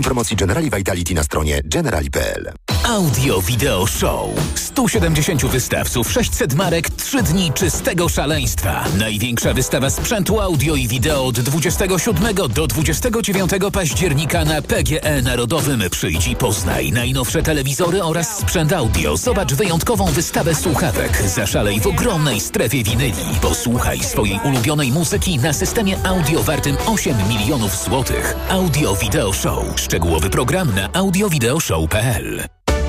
Promocji Generali Vitality na stronie generali.pl. Audio Video Show. 170 wystawców, 600 marek, 3 dni czystego szaleństwa. Największa wystawa sprzętu audio i wideo od 27 do 29 października na PGE Narodowym. Przyjdź poznaj najnowsze telewizory oraz sprzęt audio. Zobacz wyjątkową wystawę słuchawek. Zaszalej w ogromnej strefie winyli. Posłuchaj swojej ulubionej muzyki na systemie audio wartym 8 milionów złotych. Audio Video Show. Szczegółowy program na audiovideoshow.pl.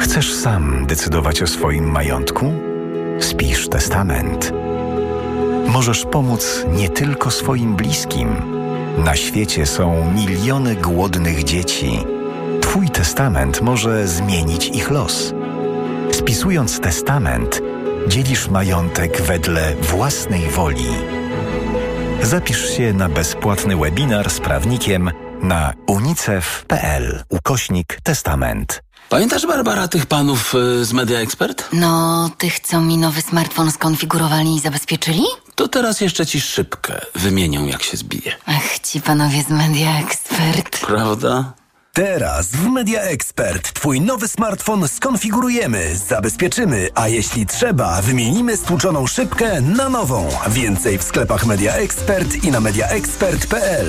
Chcesz sam decydować o swoim majątku? Spisz testament. Możesz pomóc nie tylko swoim bliskim. Na świecie są miliony głodnych dzieci. Twój testament może zmienić ich los. Spisując testament, dzielisz majątek wedle własnej woli. Zapisz się na bezpłatny webinar z prawnikiem na unicef.pl ukośnik testament. Pamiętasz, Barbara, tych panów y, z Media Expert? No, tych, co mi nowy smartfon skonfigurowali i zabezpieczyli? To teraz jeszcze ci szybkę wymienią, jak się zbije. Ach, ci panowie z Media Expert. Prawda? Teraz w Media Expert Twój nowy smartfon skonfigurujemy, zabezpieczymy, a jeśli trzeba, wymienimy stłuczoną szybkę na nową. Więcej w sklepach Media Expert i na mediaexpert.pl.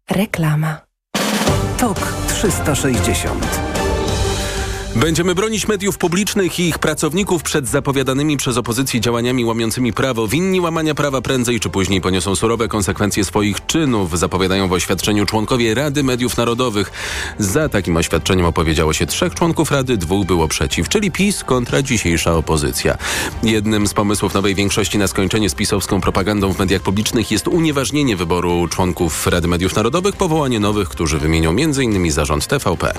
Reklama. TOK 360 Będziemy bronić mediów publicznych i ich pracowników przed zapowiadanymi przez opozycję działaniami łamiącymi prawo. Winni łamania prawa prędzej czy później poniosą surowe konsekwencje swoich czynów, zapowiadają w oświadczeniu członkowie Rady Mediów Narodowych. Za takim oświadczeniem opowiedziało się trzech członków Rady, dwóch było przeciw, czyli PiS kontra dzisiejsza opozycja. Jednym z pomysłów nowej większości na skończenie z pisowską propagandą w mediach publicznych jest unieważnienie wyboru członków Rady Mediów Narodowych, powołanie nowych, którzy wymienią m.in. zarząd TVP.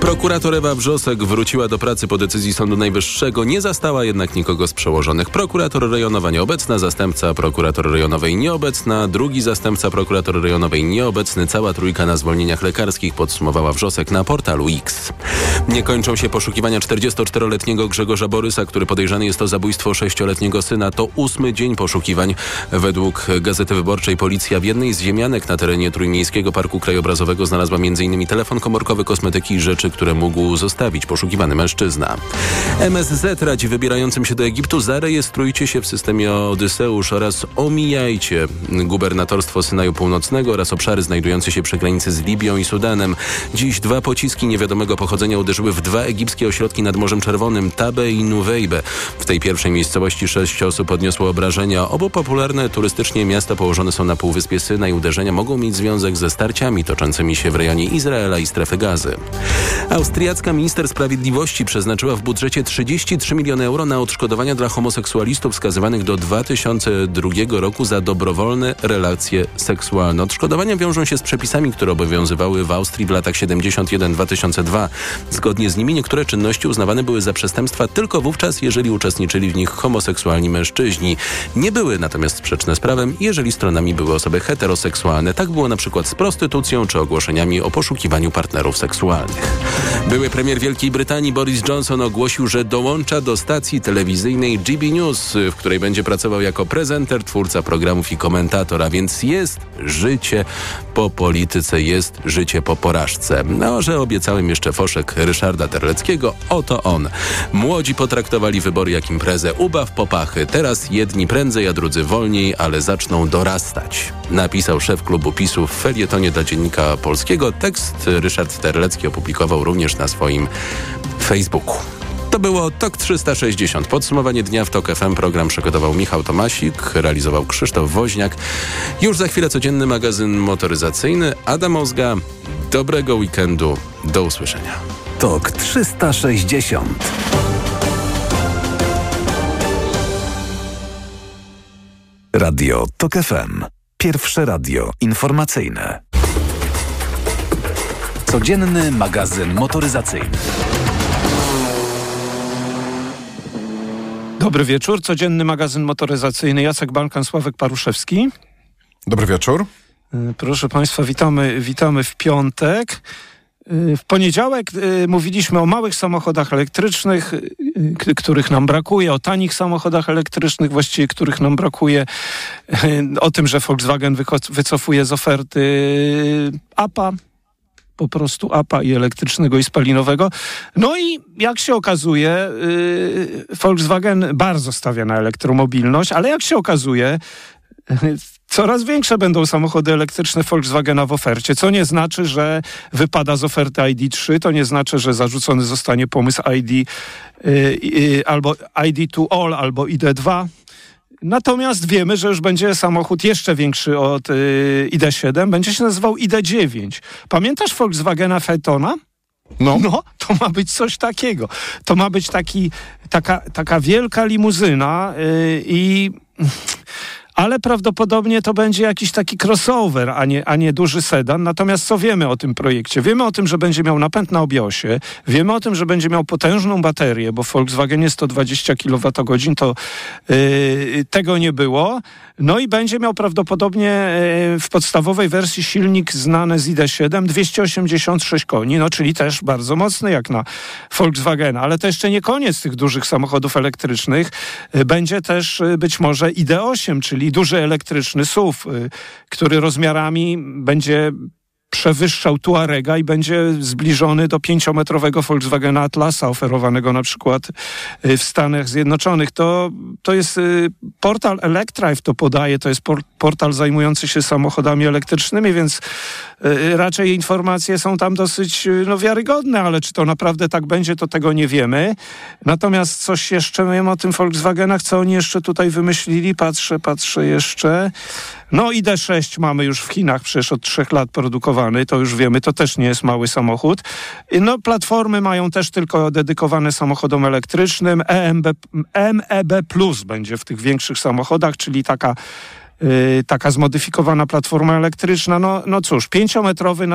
Prokurator Ewa Wrzosek wróciła do pracy po decyzji Sądu Najwyższego, nie zastała jednak nikogo z przełożonych. Prokurator rejonowa nieobecna, zastępca prokurator rejonowej nieobecna, drugi zastępca prokurator rejonowej nieobecny, cała trójka na zwolnieniach lekarskich podsumowała Wrzosek na portalu X. Nie kończą się poszukiwania 44-letniego Grzegorza Borysa, który podejrzany jest o zabójstwo sześcioletniego syna. To ósmy dzień poszukiwań. Według Gazety Wyborczej policja w jednej z ziemianek na terenie Trójmiejskiego Parku Krajobrazowego znalazła m.in. telefon komórkowy, kosmetyki i rzeczy, które mógł zostawić poszukiwany mężczyzna. MSZ radzi wybierającym się do Egiptu zarejestrujcie się w systemie Odyseusz oraz omijajcie gubernatorstwo Synaju Północnego oraz obszary znajdujące się przy granicy z Libią i Sudanem. Dziś dwa pociski niewiadomego pochodzenia uderzyły w dwa egipskie ośrodki nad Morzem Czerwonym, Tabe i Nuwejbe. W tej pierwszej miejscowości sześć osób odniosło obrażenia. Obu popularne turystycznie miasta położone są na Półwyspie Synaj. Uderzenia mogą mieć związek ze starciami toczącymi się w rejonie Izraela i strefy gazy. Austriacka minister sprawiedliwości przeznaczyła w budżecie 33 miliony euro na odszkodowania dla homoseksualistów skazywanych do 2002 roku za dobrowolne relacje seksualne. Odszkodowania wiążą się z przepisami, które obowiązywały w Austrii w latach 71-2002. Zgodnie z nimi niektóre czynności uznawane były za przestępstwa tylko wówczas, jeżeli uczestniczyli w nich homoseksualni mężczyźni. Nie były natomiast sprzeczne z prawem, jeżeli stronami były osoby heteroseksualne. Tak było na przykład z prostytucją czy ogłoszeniami o poszukiwaniu partnerów seksualnych. Były premier Wielkiej Wielkiej Brytanii Boris Johnson ogłosił, że dołącza do stacji telewizyjnej GB News, w której będzie pracował jako prezenter, twórca programów i komentator, a więc jest życie po polityce, jest życie po porażce. No, że obiecałem jeszcze foszek Ryszarda Terleckiego, oto on. Młodzi potraktowali wybory jak imprezę, ubaw popachy. Teraz jedni prędzej, a drudzy wolniej, ale zaczną dorastać. Napisał szef klubu PiSu w felietonie dla Dziennika Polskiego. Tekst Ryszard Terlecki opublikował również na swoim Facebooku. To było TOK 360. Podsumowanie dnia w TOK FM. Program przygotował Michał Tomasik, realizował Krzysztof Woźniak. Już za chwilę codzienny magazyn motoryzacyjny. Adam Ozga. Dobrego weekendu. Do usłyszenia. TOK 360. Radio TOK FM. Pierwsze radio informacyjne. Codzienny magazyn motoryzacyjny. Dobry wieczór. Codzienny magazyn motoryzacyjny. Jacek Balkan, Sławek Paruszewski. Dobry wieczór. Y, proszę Państwa, witamy, witamy w piątek. Y, w poniedziałek y, mówiliśmy o małych samochodach elektrycznych, których nam brakuje, o tanich samochodach elektrycznych, właściwie których nam brakuje, o tym, że Volkswagen wycofuje z oferty APA, po prostu APA i elektrycznego i spalinowego. No i jak się okazuje, Volkswagen bardzo stawia na elektromobilność, ale jak się okazuje, Coraz większe będą samochody elektryczne Volkswagena w ofercie, co nie znaczy, że wypada z oferty ID3, to nie znaczy, że zarzucony zostanie pomysł ID yy, yy, albo ID2 All albo ID2. Natomiast wiemy, że już będzie samochód jeszcze większy od yy, ID7, będzie się nazywał ID9. Pamiętasz Volkswagena Phaetona? No. no, to ma być coś takiego. To ma być taki, taka, taka wielka limuzyna yy, i ale prawdopodobnie to będzie jakiś taki crossover, a nie, a nie duży sedan. Natomiast co wiemy o tym projekcie? Wiemy o tym, że będzie miał napęd na obiosie, wiemy o tym, że będzie miał potężną baterię, bo w Volkswagenie 120 kWh to yy, tego nie było. No i będzie miał prawdopodobnie yy, w podstawowej wersji silnik znany z ID7 286 koni, no czyli też bardzo mocny jak na Volkswagena. Ale to jeszcze nie koniec tych dużych samochodów elektrycznych. Yy, będzie też yy, być może ID8, czyli duży elektryczny SUV, który rozmiarami będzie przewyższał Tuarega i będzie zbliżony do pięciometrowego Volkswagena Atlasa oferowanego na przykład y, w Stanach Zjednoczonych. To, to jest y, portal Electrive to podaje, to jest portal zajmujący się samochodami elektrycznymi, więc raczej informacje są tam dosyć no, wiarygodne, ale czy to naprawdę tak będzie, to tego nie wiemy. Natomiast coś jeszcze wiem o tym Volkswagenach, co oni jeszcze tutaj wymyślili, patrzę, patrzę jeszcze. No ID6 mamy już w Chinach przecież od trzech lat to już wiemy, to też nie jest mały samochód. No platformy mają też tylko dedykowane samochodom elektrycznym. EMB, MEB Plus będzie w tych większych samochodach, czyli taka Yy, taka zmodyfikowana platforma elektryczna. No, no cóż, pięciometrowy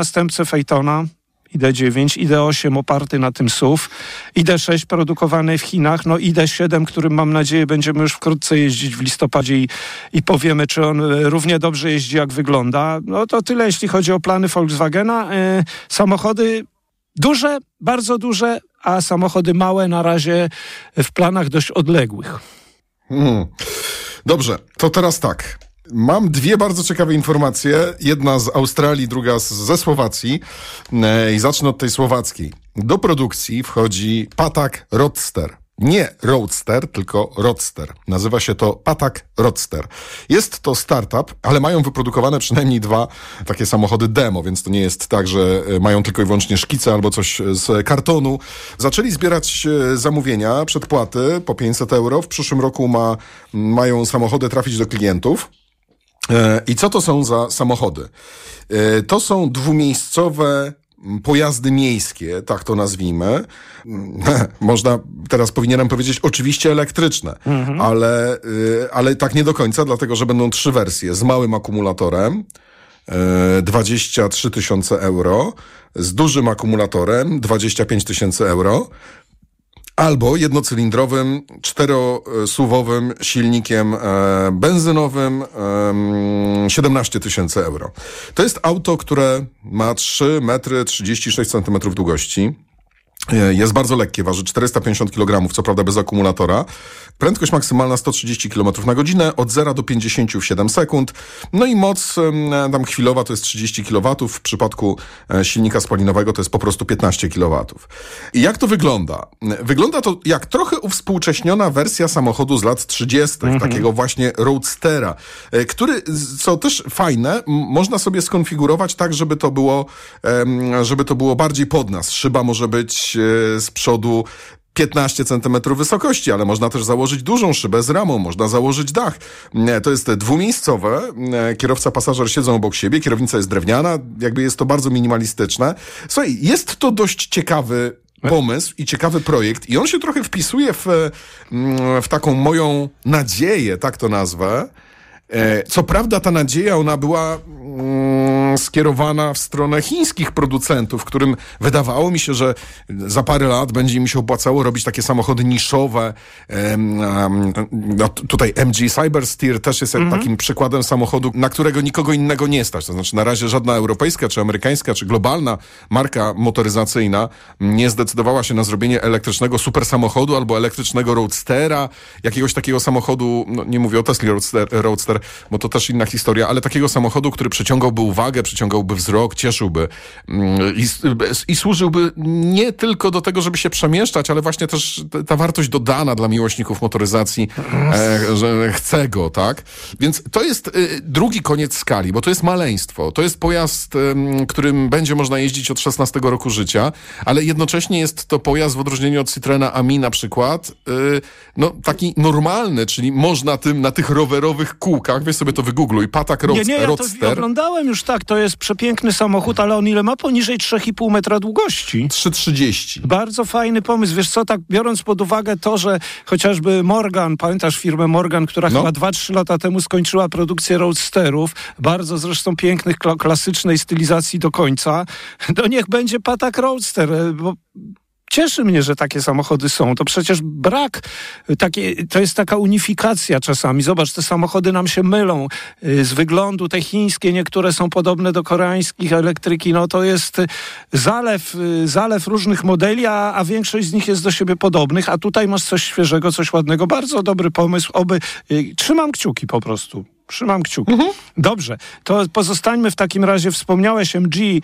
następcę Phaetona, ID9, ID8 oparty na tym SUV, ID6 produkowany w Chinach, no ID7, którym mam nadzieję będziemy już wkrótce jeździć w listopadzie i, i powiemy, czy on e, równie dobrze jeździ, jak wygląda. No to tyle, jeśli chodzi o plany Volkswagena. Yy, samochody duże, bardzo duże, a samochody małe na razie w planach dość odległych. Hmm. Dobrze, to teraz tak. Mam dwie bardzo ciekawe informacje. Jedna z Australii, druga z, ze Słowacji. E, I zacznę od tej słowackiej. Do produkcji wchodzi Patak Roadster. Nie Roadster, tylko Roadster. Nazywa się to Patak Roadster. Jest to startup, ale mają wyprodukowane przynajmniej dwa takie samochody demo, więc to nie jest tak, że e, mają tylko i wyłącznie szkice albo coś z kartonu. Zaczęli zbierać e, zamówienia, przedpłaty po 500 euro. W przyszłym roku ma, mają samochody trafić do klientów. E, I co to są za samochody? E, to są dwumiejscowe pojazdy miejskie, tak to nazwijmy. Można, teraz powinienem powiedzieć oczywiście elektryczne, mhm. ale, e, ale tak nie do końca, dlatego że będą trzy wersje z małym akumulatorem, 23 tysiące euro, z dużym akumulatorem 25 tysięcy euro, albo jednocylindrowym, czterosuwowym silnikiem e, benzynowym 17 tysięcy euro. To jest auto, które ma 3 metry 36 centymetrów długości. E, Jest bardzo lekkie, waży 450 kg, co prawda bez akumulatora. Prędkość maksymalna 130 km na godzinę, od 0 do 50 w 7 sekund. No i moc tam chwilowa to jest 30 kW, w przypadku e, silnika spalinowego to jest po prostu 15 kW. I jak to wygląda? Wygląda to jak trochę uwspółcześniona wersja samochodu z lat 30., takiego właśnie Roadstera, e, który, co też fajne, można sobie skonfigurować tak, żeby to było, żeby to było bardziej pod nas. Szyba może być e, z przodu 15 cm wysokości, ale można też założyć dużą szybę z ramą, można założyć dach. E, To jest dwumiejscowe, e, kierowca, pasażer siedzą obok siebie, kierownica jest drewniana, jakby jest to bardzo minimalistyczne. Słuchaj, jest to dość ciekawy pomysł i ciekawy projekt i on się trochę wpisuje w, mm, w taką moją nadzieję, tak to nazwę. Co prawda ta nadzieja, ona była mm, skierowana w stronę chińskich producentów, którym wydawało mi się, że za parę lat będzie mi się opłacało robić takie samochody niszowe. No, tutaj MG Cybersteer też jest jak takim przykładem samochodu, na którego nikogo innego nie stać. To znaczy na razie żadna europejska, czy amerykańska, czy globalna marka motoryzacyjna nie zdecydowała się na zrobienie elektrycznego super samochodu albo elektrycznego roadstera, jakiegoś takiego samochodu, no nie mówię o Tesla roadster, roadster, bo to też inna historia, ale takiego samochodu, który przyciągałby uwagę, przyciągałby wzrok, cieszyłby mm, i, i służyłby nie tylko do tego, żeby się przemieszczać, ale właśnie też ta wartość dodana dla miłośników motoryzacji, e, że chce go, tak? Więc to jest y, drugi koniec skali, bo to jest maleństwo. To jest pojazd, ym, którym będzie można jeździć od 16 roku życia, ale jednocześnie jest to pojazd w odróżnieniu od Citroena Ami na przykład, y, no taki normalny, czyli można tym na tych rowerowych kółkach, weź sobie to wygoogluj, Patak Nie, Roadster, nie, ja to oglądałem już tak, to jest przepiękny samochód, ale on ile ma? Poniżej 3,5 metra długości. 3,30. Bardzo fajny pomysł. Wiesz co, tak biorąc pod uwagę to, że chociażby Morgan, pamiętasz firmę Morgan, która No. chyba 2-3 lata temu skończyła produkcję roadsterów, bardzo zresztą pięknych, kla- klasycznej stylizacji do końca, to niech będzie Patak Roadster, e, bo Cieszy mnie, że takie samochody są. To przecież brak, takie, to jest taka unifikacja czasami. Zobacz, te samochody nam się mylą. Y, Z wyglądu te chińskie, niektóre są podobne do koreańskich elektryki. No to jest zalew, y, zalew różnych modeli, a, a większość z nich jest do siebie podobnych. A tutaj masz coś świeżego, coś ładnego. Bardzo dobry pomysł. Oby, y, trzymam kciuki po prostu. Trzymam kciuki. Dobrze, to pozostańmy w takim razie. Wspomniałeś MG, y,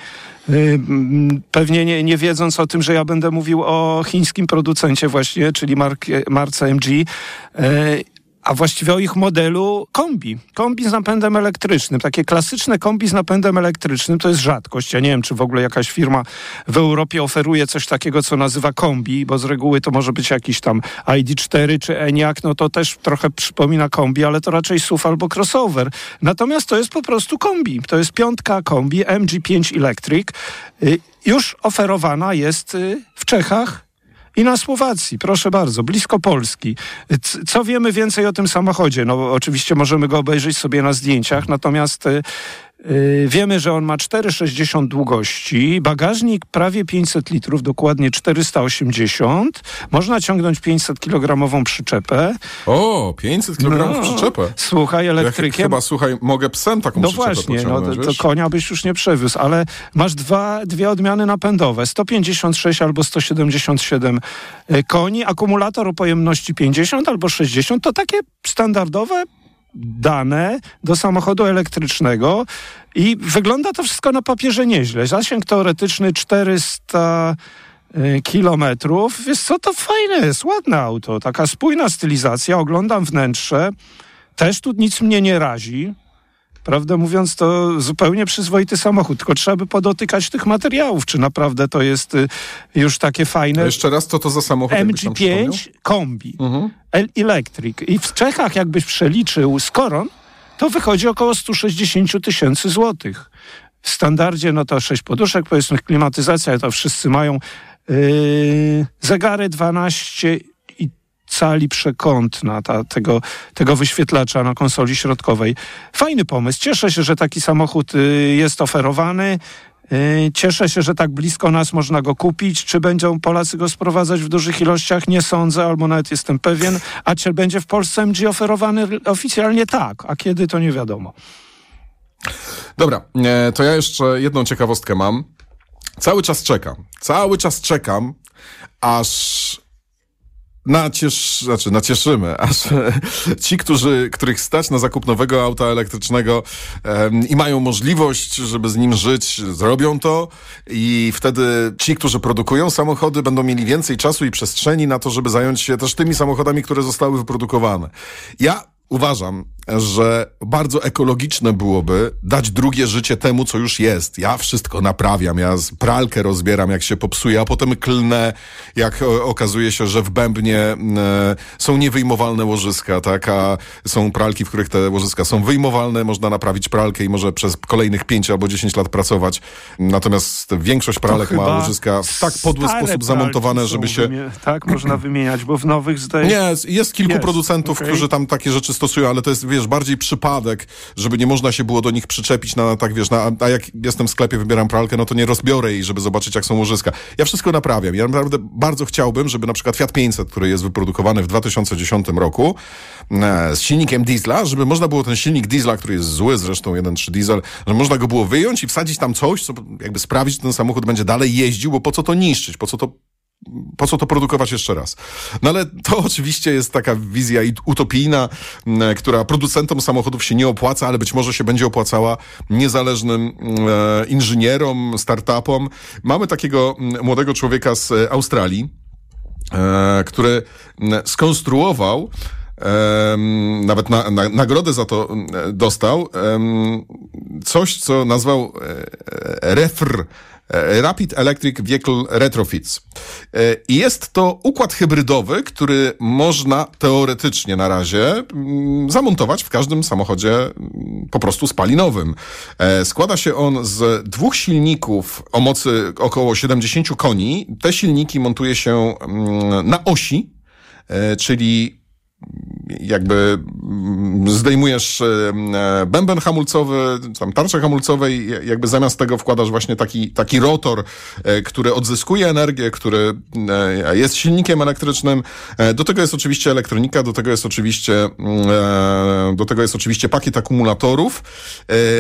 mm, pewnie nie, nie wiedząc o tym, że ja będę mówił o chińskim producencie właśnie, czyli markie, marce MG. Y, a właściwie o ich modelu kombi. Kombi z napędem elektrycznym. Takie klasyczne kombi z napędem elektrycznym to jest rzadkość. Ja nie wiem, czy w ogóle jakaś firma w Europie oferuje coś takiego, co nazywa kombi, bo z reguły to może być jakiś tam ID4 czy Eniak, no to też trochę przypomina kombi, ale to raczej SUV albo crossover. Natomiast to jest po prostu kombi. To jest piątka kombi MG5 Electric. Y, Już oferowana jest y, w Czechach i na Słowacji, proszę bardzo, blisko Polski. Co wiemy więcej o tym samochodzie? No oczywiście możemy go obejrzeć sobie na zdjęciach, natomiast y, wiemy, że on ma 4,60 długości, bagażnik prawie 500 litrów, dokładnie 480. Można ciągnąć 500 kilogramową przyczepę. O, 500 kg No, przyczepę. Słuchaj, Ja ch- elektrykiem. chyba, słuchaj, mogę psem taką No przyczepę właśnie, no, pociągnąć, to, konia byś już nie przewiózł, ale masz dwa, dwie odmiany napędowe, 156 albo 177 e, koni, akumulator o pojemności 50 albo 60, to takie standardowe dane do samochodu elektrycznego i wygląda to wszystko na papierze nieźle. Zasięg teoretyczny 400 e, kilometrów. Wiesz co, to fajne jest, ładne auto, taka spójna stylizacja, oglądam wnętrze, też tu nic mnie nie razi. Prawdę mówiąc, to zupełnie przyzwoity samochód, tylko trzeba by podotykać tych materiałów, czy naprawdę to jest y, już takie fajne. Jeszcze raz, co to za samochód? jakbyś nam przypomniał? Mhm. MG5 kombi, El- Electric. I w Czechach, jakbyś przeliczył z koron, to wychodzi około 160 tysięcy złotych. W standardzie, no to 6 poduszek, powiedzmy klimatyzacja, to wszyscy mają. Yy, zegary 12 i cali przekątna ta, tego, tego wyświetlacza na konsoli środkowej. Fajny pomysł. Cieszę się, że taki samochód y, jest oferowany. Y, Cieszę się, że tak blisko nas można go kupić. Czy będą Polacy go sprowadzać w dużych ilościach? Nie sądzę, albo nawet jestem pewien. A czy będzie w Polsce MG oferowany oficjalnie? Tak. A kiedy, to nie wiadomo. Dobra, e, to ja jeszcze jedną ciekawostkę mam. Cały czas czekam, cały czas czekam aż naciesz, znaczy nacieszymy, aż ci, którzy, których stać na zakup nowego auta elektrycznego um, i mają możliwość, żeby z nim żyć, zrobią to i wtedy ci, którzy produkują samochody, będą mieli więcej czasu i przestrzeni na to, żeby zająć się też tymi samochodami, które zostały wyprodukowane. Ja uważam, że bardzo ekologiczne byłoby dać drugie życie temu, co już jest. Ja wszystko naprawiam, ja pralkę rozbieram, jak się popsuje, a potem klnę, jak okazuje się, że w bębnie e, są niewyjmowalne łożyska, tak, a są pralki, w których te łożyska są wyjmowalne, można naprawić pralkę i może przez kolejnych 5 albo 10 lat pracować. Natomiast większość pralek ma łożyska w tak podły sposób zamontowane, żeby się... Tak, można wymieniać, bo w nowych zdaje Nie, jest kilku jest. producentów, okay. którzy tam takie rzeczy stosują, ale to jest, wiesz, bardziej przypadek, żeby nie można się było do nich przyczepić na tak, wiesz, na, a jak jestem w sklepie, wybieram pralkę, no to nie rozbiorę jej, żeby zobaczyć, jak są łożyska. Ja wszystko naprawiam. Ja naprawdę bardzo chciałbym, żeby na przykład Fiat 500, który jest wyprodukowany w 2010 roku e, z silnikiem diesla, żeby można było ten silnik diesla, który jest zły, zresztą 1.3 diesel, żeby można go było wyjąć i wsadzić tam coś, co jakby sprawić, że ten samochód będzie dalej jeździł, bo po co to niszczyć, po co to po co to produkować jeszcze raz? No ale to oczywiście jest taka wizja utopijna, która producentom samochodów się nie opłaca, ale być może się będzie opłacała niezależnym e, inżynierom, startupom. Mamy takiego młodego człowieka z Australii, e, który skonstruował nawet na, na, nagrodę za to dostał. Coś, co nazwał e, REFR, E, Rapid Electric Vehicle Retrofits. E, I jest to układ hybrydowy, który można teoretycznie na razie mm, zamontować w każdym samochodzie mm, po prostu spalinowym. E, składa się on z dwóch silników o mocy około 70 koni. Te silniki montuje się mm, na osi, czyli jakby mm, zdejmujesz e, bęben hamulcowy, tam tarczę hamulcowe i jakby zamiast tego wkładasz właśnie taki, taki rotor, e, który odzyskuje energię, który e, jest silnikiem elektrycznym. Do tego jest oczywiście elektronika, do tego jest oczywiście, mm, do tego jest oczywiście pakiet akumulatorów.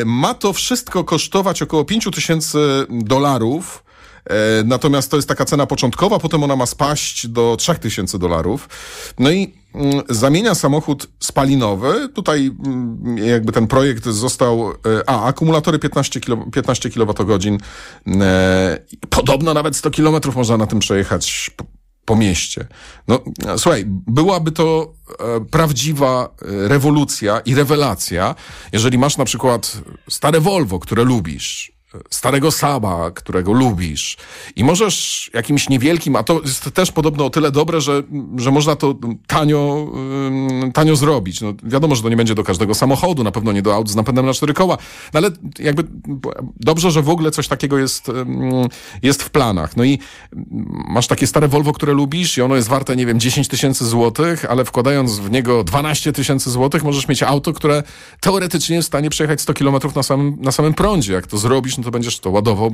Ma to wszystko kosztować około 5000 dolarów. Natomiast to jest taka cena początkowa, potem ona ma spaść do 3000 dolarów. No i zamienia samochód spalinowy. Tutaj mm, jakby ten projekt został, e, a akumulatory 15, kilo, 15 kWh. Podobno nawet 100 km można na tym przejechać po, mieście. No słuchaj, byłaby to e, prawdziwa e, rewolucja i rewelacja, jeżeli masz na przykład stare Volvo, które lubisz, starego Saba, którego lubisz i możesz jakimś niewielkim, a to jest też podobno o tyle dobre, że, że można to tanio, tanio zrobić. No, wiadomo, że to nie będzie do każdego samochodu, na pewno nie do aut z napędem na cztery koła, no ale jakby dobrze, że w ogóle coś takiego jest, jest w planach. No i masz takie stare Volvo, które lubisz i ono jest warte, nie wiem, 10 tysięcy złotych, ale wkładając w niego 12 tysięcy złotych możesz mieć auto, które teoretycznie jest w stanie przejechać 100 kilometrów na samym, na samym prądzie. Jak to zrobisz, no to będziesz to ładował,